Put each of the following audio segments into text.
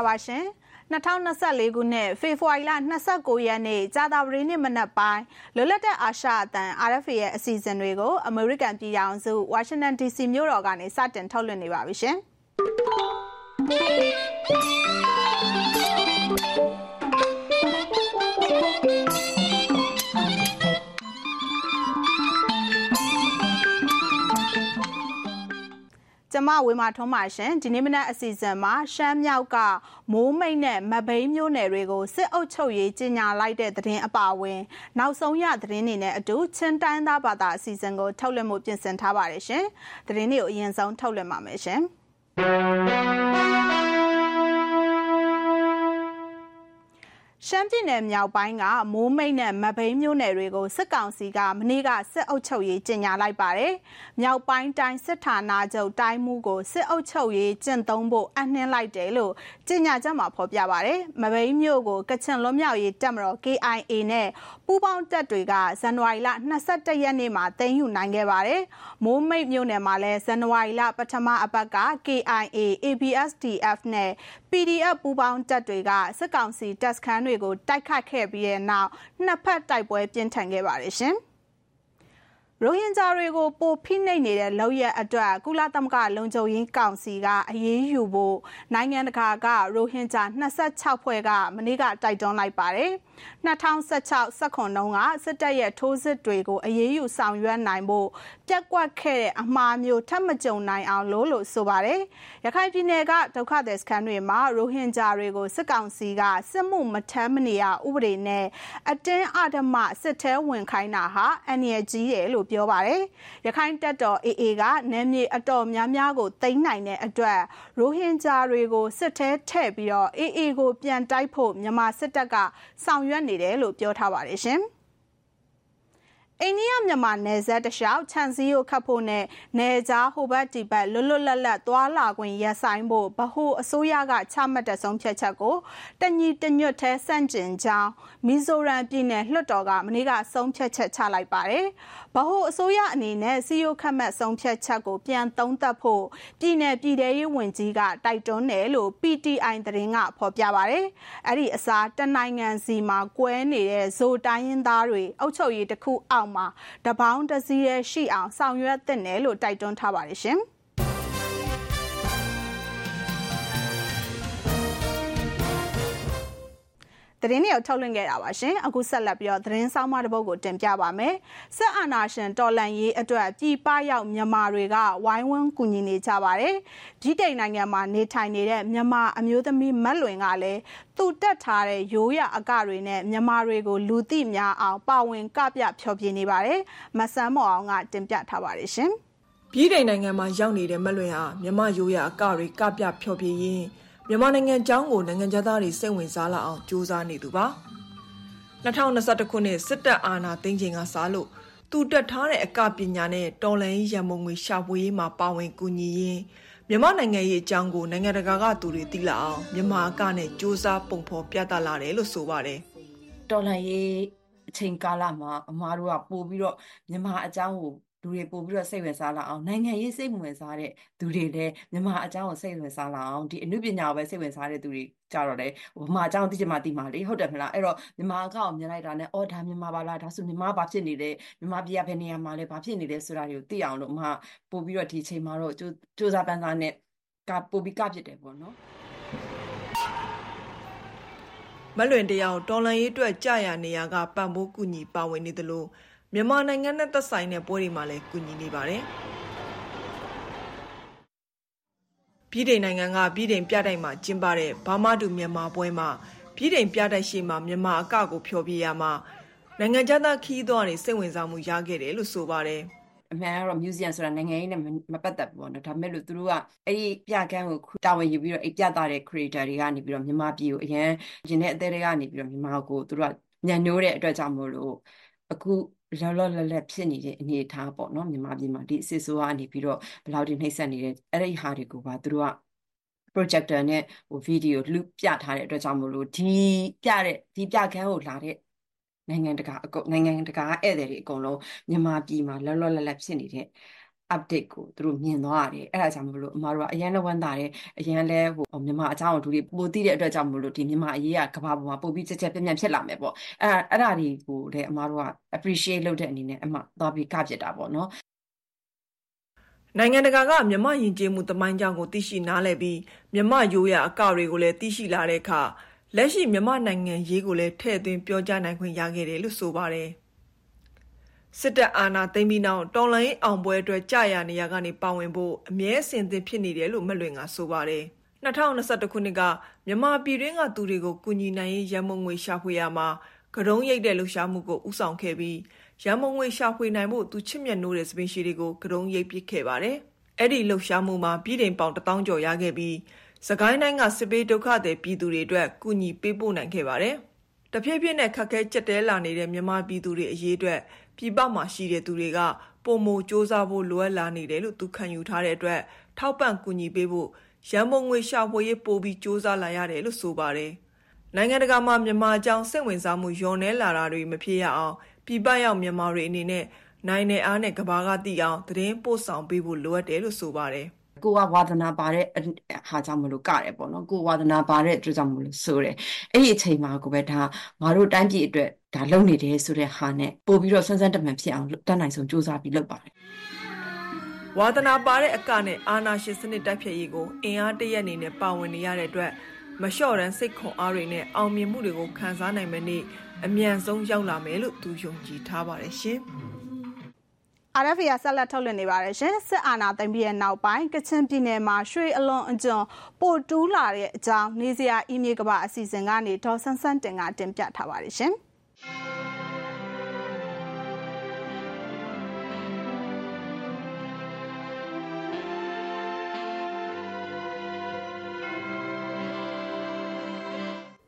္ဂလာပါရှင်2024ခုနှစ်ဖေဖော်ဝါရီလ29ရက်နေ့ကြာသပတေးနေ့မနက်ပိုင်းလွတ်လပ်တဲ့အာရှအသံ RFA ရဲ့အစီအစဉ်တွေကိုအမေရိကန်ပြည်ထောင်စုဝါရှင်တန် DC မြို့တော်ကနေစတင်ထုတ်လွှင့်နေပါပြီရှင် မဝေမာထွန်းပါရှင်ဒီနေ့မနက်အစီအစဉ်မှာရှမ်းမြောက်ကမိုးမိတ်နဲ့မဘိန်းမျိုးနယ်တွေကိုစစ်အုပ်ချုပ်ရေးကြီးညာလိုက်တဲ့သတင်းအပါအဝင် နောက်ဆုံးရသတင်းတွေနဲ့အတူချင်းတိုင်းသားဘာသာအစီအစဉ်ကိုထုတ်လွှင့်မှုပြင်ဆင်ထားပါတယ်ရှင်သတင်းတွေကိုအရင်ဆုံးထုတ်လွှင့်ပါမယ်ရှင် ရှမ်းပြည်နယ်မြောက်ပိုင်းကမိုးမိတ်နဲ့မဘိန်းမြို့နယ်တွေကိုစစ်ကောင်စီကမနေ့ကစစ်အုပ်ချုပ်ရေးကျင်းညာလိုက်ပါတယ်။မြောက်ပိုင်းတိုင်းစစ်ဌာနချုပ်တိုင်းမှုကိုစစ်အုပ်ချုပ်ရေးကျင့်သုံးဖို့အနှင်းလိုက်တယ်လို့ကျင်းညာချက်မှာဖော်ပြပါတယ်။မဘိန်းမြို့ကိုကချင်လွတ်မြောက်ရေးတပ်မတော် KIA နဲ့ပူးပေါင်းတပ်တွေကဇန်နဝါရီလ22ရက်နေ့မှာသိမ်းယူနိုင်ခဲ့ပါတယ်။မိုးမိတ်မြို့နယ်မှာလည်းဇန်နဝါရီလပထမအပတ်က KIA, ABSDF နဲ့ PDF ပူးပေါင်းတပ်တွေကစစ်ကောင်စီတပ်စခန်းတွေကိုတိုက်ခတ်ခဲ့ပြီးတဲ့နောက်နှစ်ဖက်တိုက်ပွဲပြင်းထန်ခဲ့ပါတယ်ရှင်။ ရိုဟင်ဂျာတွေကိုပိုဖိနှိပ်နေတဲ့လောက်ရအတွက်ကုလသမဂ္ဂလုံခြုံရေးကောင်စီကအရေးယူဖို့နိုင်ငံတကာကရိုဟင်ဂျာ26ဖွဲ့ကမနေ့ကတိုက်တွန်းလိုက်ပါတယ်။2016စက္ကွန်တုန်းကစစ်တပ်ရဲ့ထိုးစစ်တွေကိုအရေးယူဆောင်ရွက်နိုင်ဖို့ပြက်ကွက်ခဲ့တဲ့အမှားမျိုးထပ်မကြုံနိုင်အောင်လို့လို့ဆိုပါတယ်။ရခိုင်ပြည်နယ်ကဒုက္ခသည်စခန်းတွေမှာရိုဟင်ဂျာတွေကိုစစ်ကောင်စီကစစ်မှုမထမ်းမနေရဥပဒေနဲ့အတင်းအဓမ္မစစ်ထဲဝင်ခိုင်းတာဟာအန္တရာယ်ကြီးတယ်လို့ပြောပါတယ်။ရခိုင်တပ်တော် AA ကနယ်မြေအတော်များများကိုသိမ်းနိုင်တဲ့အတွက်ရိုဟင်ဂျာတွေကိုစစ်ထဲထည့်ပြီးတော့ AA ကိုပြန်တိုက်ဖို့မြန်မာစစ်တပ်ကဆောင်ရွက်နေတယ်လို့ပြောထားပါတယ်ရှင်။ အိန္ဒိယမြန်မာနယ်စပ်တလျှောက်ခြံစည်းကိုခတ်ဖို့နဲ့နယ်ကြားဟိုဘက်ဒီဘက်လွတ်လွတ်လပ်လပ်သွားလာခွင့်ရပ်ဆိုင်ဖို့ဗဟိုအစိုးရကချမှတ်တဲ့ဆုံးဖြတ်ချက်ကိုတညီတညွတ်ထဲစန့်ကျင်ကြောင်းမီဇိုရမ်ပြည်နယ်လွှတ်တော်ကမနေ့ကဆုံးဖြတ်ချက်ချလိုက်ပါတယ်။ဗဟိုအစိုးရအနေနဲ့စီယိုခတ်မှတ်ဆုံးဖြတ်ချက်ကိုပြန်သုံးသပ်ဖို့ပြည်내ပြည်ထရေးဝန်ကြီးကတိုက်တွန်းတယ်လို့ PTI သတင်းကဖော်ပြပါတယ်။အဲ့ဒီအစားတနိုင်ငံစီမှာကွဲနေတဲ့ဇိုတိုင်းရင်းသားတွေအုပ်ချုပ်ရေးတစ်ခုအောက်မှာတပေါင်းတစည်းရဲ့ရှိအောင်ဆောင်ရွက်သင့်တယ်လို့တိုက်တွန်းထားပါတယ်ရှင်။ သတင်းတွေကိုထုတ်လွှင့်ခဲ့တာပါရှင်အခုဆက်လက်ပြီးတော့သတင်းဆောင်မတစ်ပုဒ်ကိုတင်ပြပါမယ်ဆက်အာနာရှင်တော်လန်ရေးအတွက်ပြည်ပရောက်မြန်မာတွေကဝိုင်းဝန်းကူညီနေကြပါတယ်ဒီတိန်နိုင်ငံမှာနေထိုင်နေတဲ့မြန်မာအမျိုးသမီးမက်လွင်ကလည်းသူတက်ထားတဲ့ရိုးရအကတွေနဲ့မြန်မာတွေကိုလူသိများအောင်ပါဝင်ကပြဖျော်ဖြေနေပါတယ်မဆန်းမော်အောင်ကတင်ပြထားပါတယ်ရှင်ပြည်ထိုင်နိုင်ငံမှာရောက်နေတဲ့မက်လွင်ဟာမြမရိုးရအကတွေကပြဖျော်ဖြေရင်း မြန်မာနိုင်ငံအကြောင်းကိုနိုင်ငံသားတွေစိတ်ဝင်စားလာအောင်ကြိုးစားနေသူပါ2021ခုနှစ်စစ်တပ်အာဏာသိမ်းချိန်ကစလို့သူတက်ထားတဲ့အကပညာနဲ့တော်လှန်ရေးရန်ပုံငွေရှာဖွေရေးမှာပါဝင်ကူညီရင်းမြန်မာနိုင်ငံရဲ့အကြောင်းကိုနိုင်ငံတကာကသူတွေသိလာအောင်မြန်မာအကနဲ့စ조사ပုံဖော်ပြသလာတယ်လို့ဆိုပါတယ်တော်လှန်ရေးအချိန်ကာလမှာအမားတို့ကပို့ပြီးတော့မြန်မာအကြောင်းကို လူတွေပို့ပြီးတော့စိတ်ဝင်စားလာအောင်နိုင်ငံရေးစိတ်ဝင်စားတဲ့သူတွေလည်းမြန်မာအကြောင်းကိုစိတ်ဝင်စားလာအောင်ဒီအမှုပညာကိုပဲစိတ်ဝင်စားတဲ့သူတွေကြတော့လေဗမာအကြောင်းသိချင်မှသိမှာလေဟုတ်တယ်မလားအဲ့တော့မြန်မာအကောင့်မြင်လိုက်တာနဲ့အော်ဒါမြန်မာပါလားဒါဆိုမြန်မာဘာဖြစ်နေလဲမြန်မာပြည်ကဘယ်နေရာမှာလဲဘာဖြစ်နေလဲဆိုတာတွေကိုသိအောင်လို့မပို့ပြီးတော့ဒီအချိန်မှာတော့စူးစမ်းပန်းစားနဲ့ကပို့ပြီးကဖြစ်တယ်ပေါ့နော်မလွင်တယောက်တော်လန်ရေးအတွက်ကြာရနေရကပံ့ပိုးကူညီပါဝင်နေသလို မြန်မာနိုင်ငံနဲ့သက်ဆိုင်တဲ့ပွဲတွေမှာလည်းကူညီနေပါတယ်။ပြည်ထိုင်နိုင်ငံကပြည်ထိုင်ပြတိုက်မှာကျင်းပတဲ့ဘာမတူမြန်မာပွဲမှာပြည်ထိုင်ပြတိုက်ရှိမှာမြန်မာအကကိုဖျော်ပြရမှာနိုင်ငံခြားသားခီးသွားတွေစိတ်ဝင်စားမှုရခဲ့တယ်လို့ဆိုပါတယ်။အမှန်ကတော့ museum ဆိုတာနိုင်ငံရေးနဲ့မပတ်သက်ဘူးပေါ့နော်ဒါပေမဲ့လို့သူတို့ကအဲ့ဒီပြကန်းကိုတာဝန်ယူပြီးတော့အဲ့ပြသတဲ့ creator တွေကနေပြီးတော့မြန်မာပြည်ကိုအရန်ရင်တဲ့အသေးတွေကနေပြီးတော့မြန်မာကိုသူတို့ကညံ့နိုးတဲ့အတွက်ကြောင့်မို့လို့အခု လောလောလတ်လတ်ဖြစ်နေတဲ့အနေအထားပေါ့နော်မြန်မာပြည်မှာဒီအစစ်ဆိုးကနေပြီးတော့ဘယ်လောက်ထိနှိမ့်ဆက်နေတဲ့အဲ့ဒီဟာတွေကိုပါသူတို့က projector နဲ့ဟိုဗီဒီယိုလူပြထားတဲ့အတွက်ကြောင့်မလို့ဒီပြတဲ့ဒီပြခန်းကိုလာတဲ့နိုင်ငံတကာအကုန်နိုင်ငံတကာဧည့်သည်တွေအကုန်လုံးမြန်မာပြည်မှာလောလောလတ်လတ်ဖြစ်နေတဲ့ update ကိုသူတို့မြင်သွားရတယ်အဲ့ဒါကြောင့်မလို့အမတို့ကအရန်လည်းဝမ်းသာတယ်အရန်လည်းဟိုမြန်မာအကြောင်းကိုသူတွေပိုသိတဲ့အတွက်ကြောင့်မလို့ဒီမြန်မာအရေးကကမ္ဘာပေါ်မှာပိုပြီးကြက်ကြက်ပြန့်ပြန့်ဖြစ်လာမယ်ပေါ့အဲ့အဲ့ဒါတွေကိုလည်းအမတို့က appreciate လုပ်တဲ့အနေနဲ့အမသွားပြီးကပြစ်တာပေါ့နော်နိုင်ငံတကာကမြမယဉ်ကျေးမှုတမိုင်းကြောင်းကိုသိရှိနားလည်ပြီးမြမရိုးရာအကတွေကိုလည်းသိရှိလာတဲ့အခါလက်ရှိမြမနိုင်ငံရေးကိုလည်းထည့်သွင်းပြောကြားနိုင်ခွင့်ရခဲ့တယ်လို့ဆိုပါတယ် စစ်တပ်အာဏာသိမ်းပြီးနောက်တော်လှန်ရေးအောင်ပွဲအတွက်ကြာရနေရကနေပါဝင်ဖို့အမြဲအစဉ်သင့်ဖြစ်နေတယ်လို့မလွင်ကဆိုပါတယ်2021ခုနှစ်ကမြန်မာပြည်တွင်းကသူတွေကိုကူညီနိုင်ရေးရမုံငွေရှာဖွေရမှာကရုံးရိပ်တဲ့လှူရှားမှုကိုဥဆောင်ခဲ့ပြီးရမုံငွေရှာဖွေနိုင်ဖို့သူချစ်မြတ်နိုးတဲ့စပင်းရှိတွေကိုကရုံးရိပ်ပစ်ခဲ့ပါတယ်။အဲ့ဒီလှူရှားမှုမှာပြည်တိုင်ပေါင်1000ကျော်ရခဲ့ပြီးစကိုင်းတိုင်းကစစ်ပေးဒုက္ခသည်ပြည်သူတွေအတွက်ကူညီပေးပို့နိုင်ခဲ့ပါတယ်။တဖြည်းဖြည်းနဲ့ခက်ခဲကြက်တဲလာနေတဲ့မြန်မာပြည်သူတွေအရေးအတွက် ပြည်ပမှာရှိတဲ့သူတွေကပုံမစ조사ဖို့လိုအပ်လာနေတယ်လို့သူခံယူထားတဲ့အတွက်ထောက်ပံ့ကူညီပေးဖို့ရန်ပုံငွေရှာဖွေရေးပို့ပြီးစ조사လာရတယ်လို့ဆိုပါတယ်။နိုင်ငံတကာမှာမြန်မာအကြောင်းစိတ်ဝင်စားမှုညော်နှဲလာတာတွေမဖြစ်ရအောင်ပြည်ပရောက်မြန်မာတွေအနေနဲ့နိုင်နယ်အားနဲ့ကဘာကတိအောင်သတင်းပို့ဆောင်ပေးဖို့လိုအပ်တယ်လို့ဆိုပါတယ်။ကိုကဝါသနာပါတဲ့ဟာကြောင့်မလို့ကတယ်ပေါ့နော်ကိုဝါသနာပါတဲ့အတွက်ကြောင့်မလို့ဆိုတယ်အဲ့ဒီအချိန်မှာကိုပဲဒါငါတို့တိုင်းပြည်အတွက် ဒါလုပ်နေတယ်ဆိုတဲ့ဟာနဲ့ပို့ပြီးတော့ဆန်းဆန်းတမန်ဖြစ်အောင်တတ်နိုင်ဆုံးစူးစမ်းပြီးလုပ်ပါတယ်ဝါသနာပါတဲ့အကနဲ့အာနာရှင်စနစ်တိုက်ဖြတ်ရေးကိုအင်အားတရက်အနေနဲ့ပါဝင်နေရတဲ့အတွက်မလျှော့တန်းစိတ်ခွန်အားတွေနဲ့အောင်မြင်မှုတွေကိုခံစားနိုင်မယ့်နေ့အမြန်ဆုံးရောက်လာမယ်လို့သူယုံကြည်ထားပါတယ်ရှင်။ RFA ကဆက်လက်ထုတ်လွှင့်နေပါတယ်ရှင်စစ်အာဏာသိမ်းပြီးတဲ့နောက်ပိုင်းကချင်ပြည်နယ်မှာရွှေအလွန်အကျွံပိုတူးလာတဲ့အကြောင်းနေစရာအီးမေးကပအစီအစဉ်ကနေဒေါ်ဆန်းဆန်းတင်ကတင်ပြထားပါတယ်ရှင်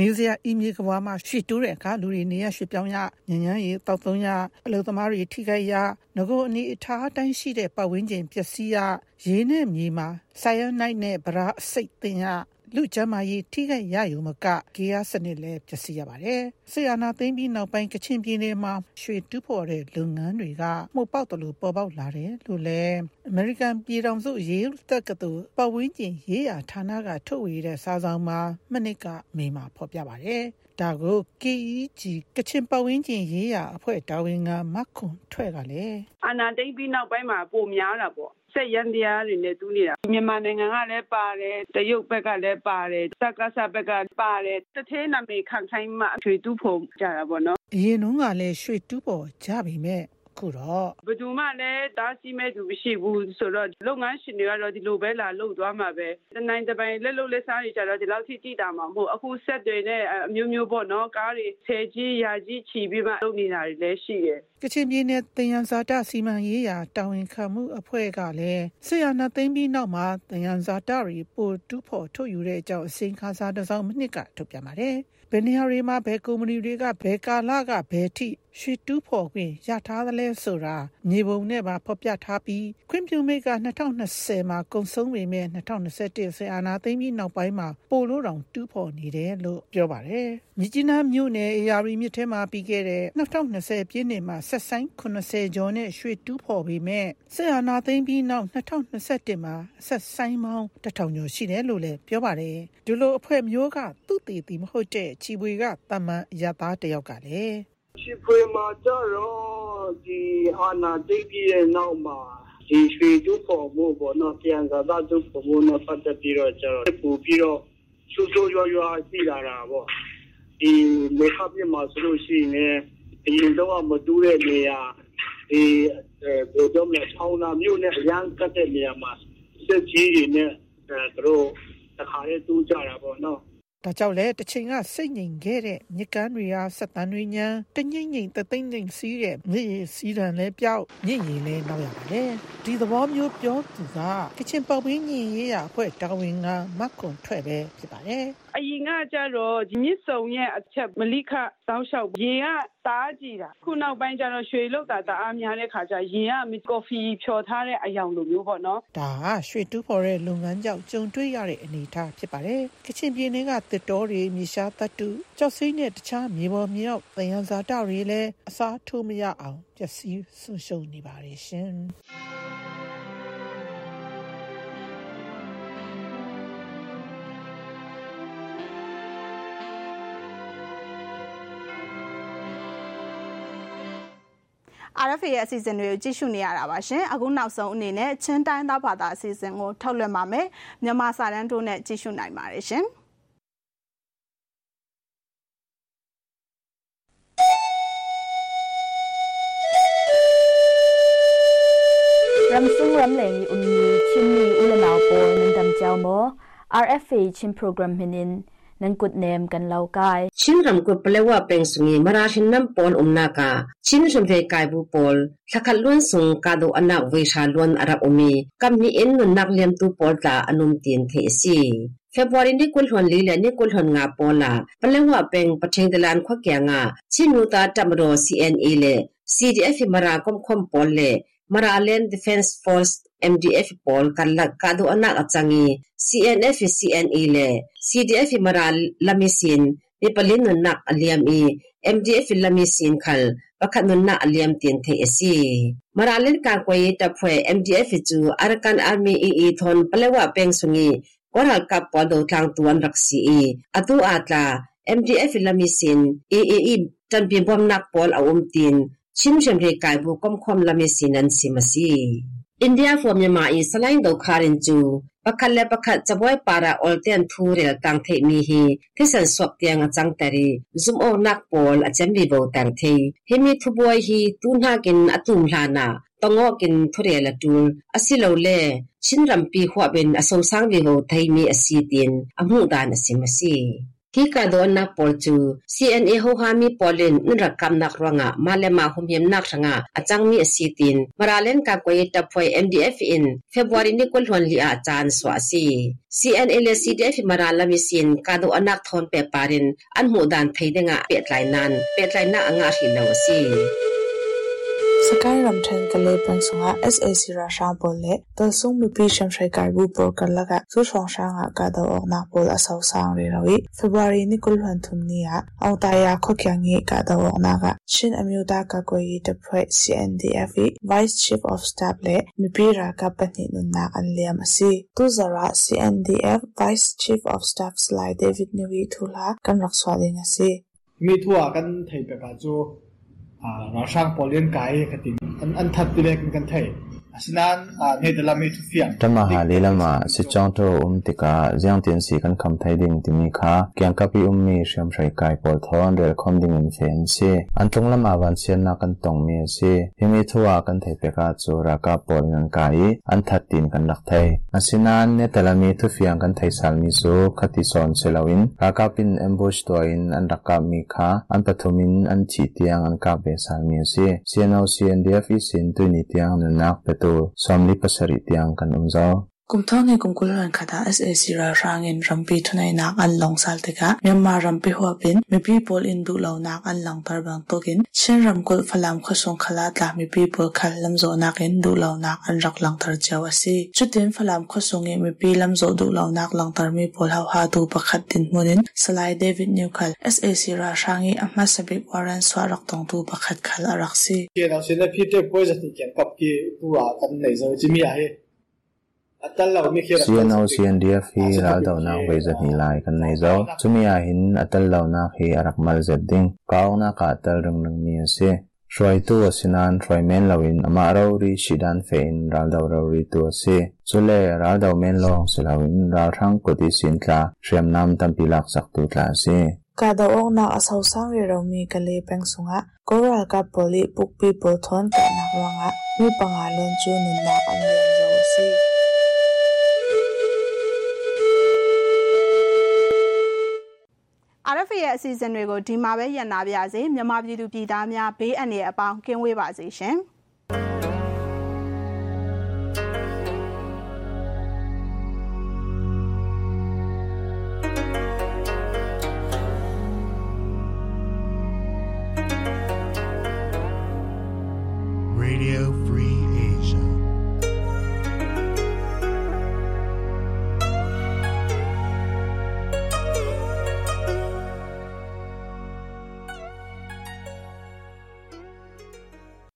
နေစရာအီးမေးကဘာမှာရွှေတိုးတဲ့အခါလူတွေနေရရွှေပြောင်းရညဉ့်ညမ်းရေးတောက်သုံးရအလုပ်သမားတွေထိခိုက်ရငကိုအနေအထားအတိုင်းရှိတဲ့ပတ်ဝန်းကျင်ပျက်စီးရရေးနဲ့မြေမှာဆိုယနိုက်နဲ့ဗရာအစိတ်တင်ရ လူကျမကြီးထိခိုက်ရယူမကဂေယစနစ်လည်းပျက်စီးရပါတယ်။ဆီယနာသိမ့်ပြီးနောက်ပိုင်းကချင်ပြည်နယ်မှာရွှေတူးဖော်တဲ့လုပ်ငန်းတွေကမှုပေါက်တယ်လို့ပေါ်ပေါက်လာတယ်လို့လည်းအမေရိကန်ပြည်ထောင်စုရေးတက္ကသိုလ်ပတ်ဝန်းကျင်ရေးရာဌာနကထုတ်ဝေတဲ့စာဆောင်မှာမနစ်ကမေးမှာဖော်ပြပါတယ်။ဒါကို KEG ကချင်ပဝင်းကျင်ရေးရာအဖွဲ့တာဝန်ခံမခွန်ထွဲ့ကလည်းအာနာတိတ်ပြီးနောက်ပိုင်းမှာပုံများတာပေါ့ ဆက်ရန်တရားတွေနဲ့တူးနေတာမြန်မာနိုင်ငံကလည်းပါတယ်တရုတ်ဘက်ကလည်းပါတယ်စကားစဘက်ကပါတယ်တထဲနာမည်ခံခိုင်းမှရွှေတူးဖို့ကြတာပေါ့နော်အရင်တုန်းကလည်းရွှေတူးဖို့ကြပြီမဲ့ ခုတော့ဘယ်သူမှလည်းတားဆီးမဲ့သူမရှိဘူးဆိုတော့လုပ်ငန်းရှင်တွေကတော့ဒီလိုပဲလာလုပ်သွားမှာပဲတနိုင်တပိုင်လက်လုပ်လက်စားတွေကြတော့ဒီလောက်ထိကြည့်တာမှာမဟုတ်အခုဆက်တွေနဲ့အမျိုးမျိုးပေါ့နော်ကားတွေဆယ်ကြီးရာကြီးချီပြီးမှလုပ်နေတာတွေလည်းရှိတယ်ကချင်ပြည်နယ်တင်ရန်စာတစီမံရေးရာတာဝန်ခံမှုအဖွဲ့ကလည်းဆရာနာသိမ့်ပြီးနောက်မှာတင်ရန်စာတတွေပို့တူးဖို့ထုတ်ယူတဲ့အကြောင်းအစိမ်းခါစားတစ်စောင်းမိနစ်ကထုတ်ပြန်ပါတယ်ဘယ်နေရာတွေမှာဘယ်ကုမ္ပဏီတွေကဘယ်ကာလကဘယ်ထိ ရွှေတူးဖော်ခွင့်ရထားသလဲဆိုတာမြေပုံနဲ့ပါဖော်ပြထားပြီးခွင့်ပြုမိတ်က2020မှာကုန်ဆုံးပေမဲ့2021ဆယ်အာနာသိမ်းပြီးနောက်ပိုင်းမှာပိုလို့တောင်တူးဖော်နေတယ်လို့ပြောပါတယ်။မြကြီးနားမြို့နယ်အရာရီမြစ်ထဲမှာပြီးခဲ့တဲ့2020ပြည့်နှစ်မှာဆက်ဆိုင်80ကျော်နဲ့ရွှေတူးဖော်ပေမဲ့ဆယ်အာနာသိမ်းပြီးနောက်2021မှာဆက်ဆိုင်မောင်းတထောင်ကျော်ရှိတယ်လို့လည်းပြောပါတယ်။ဒီလိုအဖွဲ့မျိုးကသူ့တည်တည်မဟုတ်တဲ့ချီပွေကတမန်ရသားတယောက်ကလည်း ချီပွေမှာကြတော့ဒီအာနာတိတ်ပြီးတဲ့နောက်မှာဒီရွှေတူပေါ်မှုပေါ်တော့ပြန်ကသာတူပေါ်မှုနဲ့ပတ်သက်ပြီးတော့ကျတော့ပူပြီးတော့ဆူဆူရွရွရှိလာတာပေါ့ဒီမေခပ်ပြမှာဆိုလို့ရှိရင်အရင်တော့မတူးတဲ့နေရာဒီဘယ်တော့မှဆောင်းနာမြို့နဲ့အရန်ကတ်တဲ့နေရာမှာစက်ကြီးတွေနဲ့အဲတို့တခါလေးတူးကြတာပေါ့နော် ဒါကြောင့်လဲတချိန်ကစိတ်ငြိမ်ခဲ့တဲ့မြကန်းတွေအားဆက်တန်းတွေညာတငိမ့်ငိမ့်တသိမ့်ငိမ့်စီးတဲ့မြည်စီးရန်လဲပြောက်မြင့်ရည်လဲနောက်ရပါတယ်ဒီသဘောမျိုးပြောသူကကချင်ပေါပင်းညင်ရေးရအဖွဲ့တာဝန်ကမတ်ကွန်ထွက်ပဲဖြစ်ပါတယ် အရင်ကကြတော့ဒီမြစ်စုံရဲ့အချက်မလိခတောင်းလျှောက်ရေကတားကြည့်တာခုနောက်ပိုင်းကျတော့ရွှေလုတ်တာတအားများတဲ့ခါကျရေကကော်ဖီဖြော်ထားတဲ့အယောင်လိုမျိုးပေါ့နော်ဒါကရွှေတူးဖော်တဲ့လုပ်ငန်းကြောင့်ကြုံတွေ့ရတဲ့အနေအထားဖြစ်ပါတယ်ကချင်ပြည်နယ်ကတစ်တော်တွေမြေရှားတတုကြောက်စိမ့်နဲ့တခြားမြေပေါ်မြောက်သယံဇာတတွေလည်းအစားထိုးမရအောင်ပျက်စီးဆုံးရှုံးနေပါတယ်ရှင် RFA ရဲ့အစီအစဉ်တွေကိုကြည့်ရှုနေရတာပါရှင်အခုနောက်ဆုံးအနေနဲ့ချင်းတိုင်းသားဘာသာအစီအစဉ်ကိုထုတ်လွှင့်ပါမယ်မြန်မာစာတန်းတို့နဲ့ကြည့်ရှုနိုင်ပါတယ်ရှင်ရမ်ဆုံရမ်လေအွန်နီချင်းနီဦးလနာပေါ်နန်တမ်ချောမော RFA ချင်း program မင်း นินนันกุดเนมกันเล่ากายชินรำกุดเปลว่าเป็นสุงีมาราชินน้ำปอนอมนากาชินรำเวกายบูปอลสักล้วนสุงกาดูอนักเวชาล้วนอารับอมีกำนี้เอ็นนุนนักเลียมตูปอลตาอนุมเตียนเทซีเฟบรุนี่กุลหวนลีและนี่กุลหวนงาปอลาเปลว่าเป็นประเทศตะลานขวแกงาชินูตาจัมโร CNA เล CDF มารากมคมปอลเล Maraland Defense Force MDF Pol kalak kadu anak achangi CNF CNE le CDF Maral lamisin mi palin nak aliam i MDF lamisin khal pakhat na aliam tin the esi Maralin ka kwai ta phwe MDF chu Arakan Army EE thon palewa peng sungi koral kap podo tlang tuan raksi i atu atla MDF lamisin EE tan pin bom nak pol awum tin ชิมเชมเพกาย India for Myanmar is salain do kharin chu pakhale pakhat chaboi para olten thu rel tang the mi hi thisan swap tiang chang tari zum o nak pol acham bi bo tang the he mi thu boi hi tu na kin atum la na tongo kin thure la tul asilo le shin ram pi hwa ben asom sang bi ho thai mi asitin amu dan asimasi hika do na polchu cna ho ha mi polin nra kam nak ranga malema humyem nak ranga achang mi asitin maralen ka koi ta phoi mdf in february ni kol hon li a chan swa si cna le cdf maralami sin ka do anak thon pe parin an mu dan theidenga pe tlainan pe tlaina anga hi lo si စကိုင်းရမ်ထန်ကလေးပန်ဆုံက SAC ရာရှာဘောလေတဆုံမပီရှမ်ရှိုင်ကိုင်ဘူးပေါ်ကလကဆူဆောင်ရှာငါကတော့နာပေါ်အဆောက်ဆောင်ရရဝီဖေဗရီနီကုလဟန်ထုံနီယာအောင်တယာခုတ်ချန်ငေကတော့နာကရှင်အမျိုးသားကကွယ်ရေးတပ်ဖွဲ့ CNDF Vice Chief of Staff လေမပီရာကပနိနုနာအန်လျမ်အစီသူဇရာ CNDF Vice Chief of Staff Sly David Nui ထူလာကန်ရက်ဆွာလင်းအစီ เราสร้างปอเลียนไกด์กันติอันอันทัดติเลกันกันไทย สินันเนเธอร์แลนด์ทุกอย่างธรรมหาลีลมาสิจองโตอุมติกาเจียงเตียนสีกันคำไทยดิ่งติมีค่าเกียงกับพี่อุมมีเชื่อมใช้กายปอลทอนเดลคอมดิ่งอินเฟนซีอันตรง suami pasarit yang kan umzal kumtho nge kungkul han khata SAC ra rangin rampi thunai nak an long sal teka Myanmar rampi hua pin mi people in du lo nak an lang tar bang tokin chen ramkul falam khosong khala tla mi people khal lam zo nak in du lo nak an rak lang tar chaw asi chutin falam khosong mi pi lam zo du lo nak lang tar mi pol haw ha tu pakhat tin munin salai David Newkal SAC ra rangi amma sabi waran swa rak tong tu pakhat khal arak si ke na sin na phite poisa ti ken kap ki pura kan nei zo mi a he ะคัดคัลอารักสีเกี่ยวกับสิ่งที่พี่เจ้าป่วยจะติดเกี่ยวกับกี่ตัวกันในโซจิมีอะไร CNO CNDF hi ral daw na wei zat ni lai kan nei zo chumi a hin atal law na hi arak mal zat ding kaw na ka atal rung rung ni se Shwai tu asinan shwai men lawin ama raw ri shidan fe in ral daw raw ri tu se chule ral daw men long se lawin ral thang ko ti sin tla shrem nam tam pilak sak tu tla se กาดองนักอาสาวสังเรเรามีกะเลแปงสุงะก็รัก RFA ရဲ့အစီအစဉ်တွေကိုဒီမှာပဲညံ့နာပါစေမြန်မာပြည်သူပြည်သားများဘေးအန္တရာယ်အပေါင်းကင်းဝေးပါစေရှင်။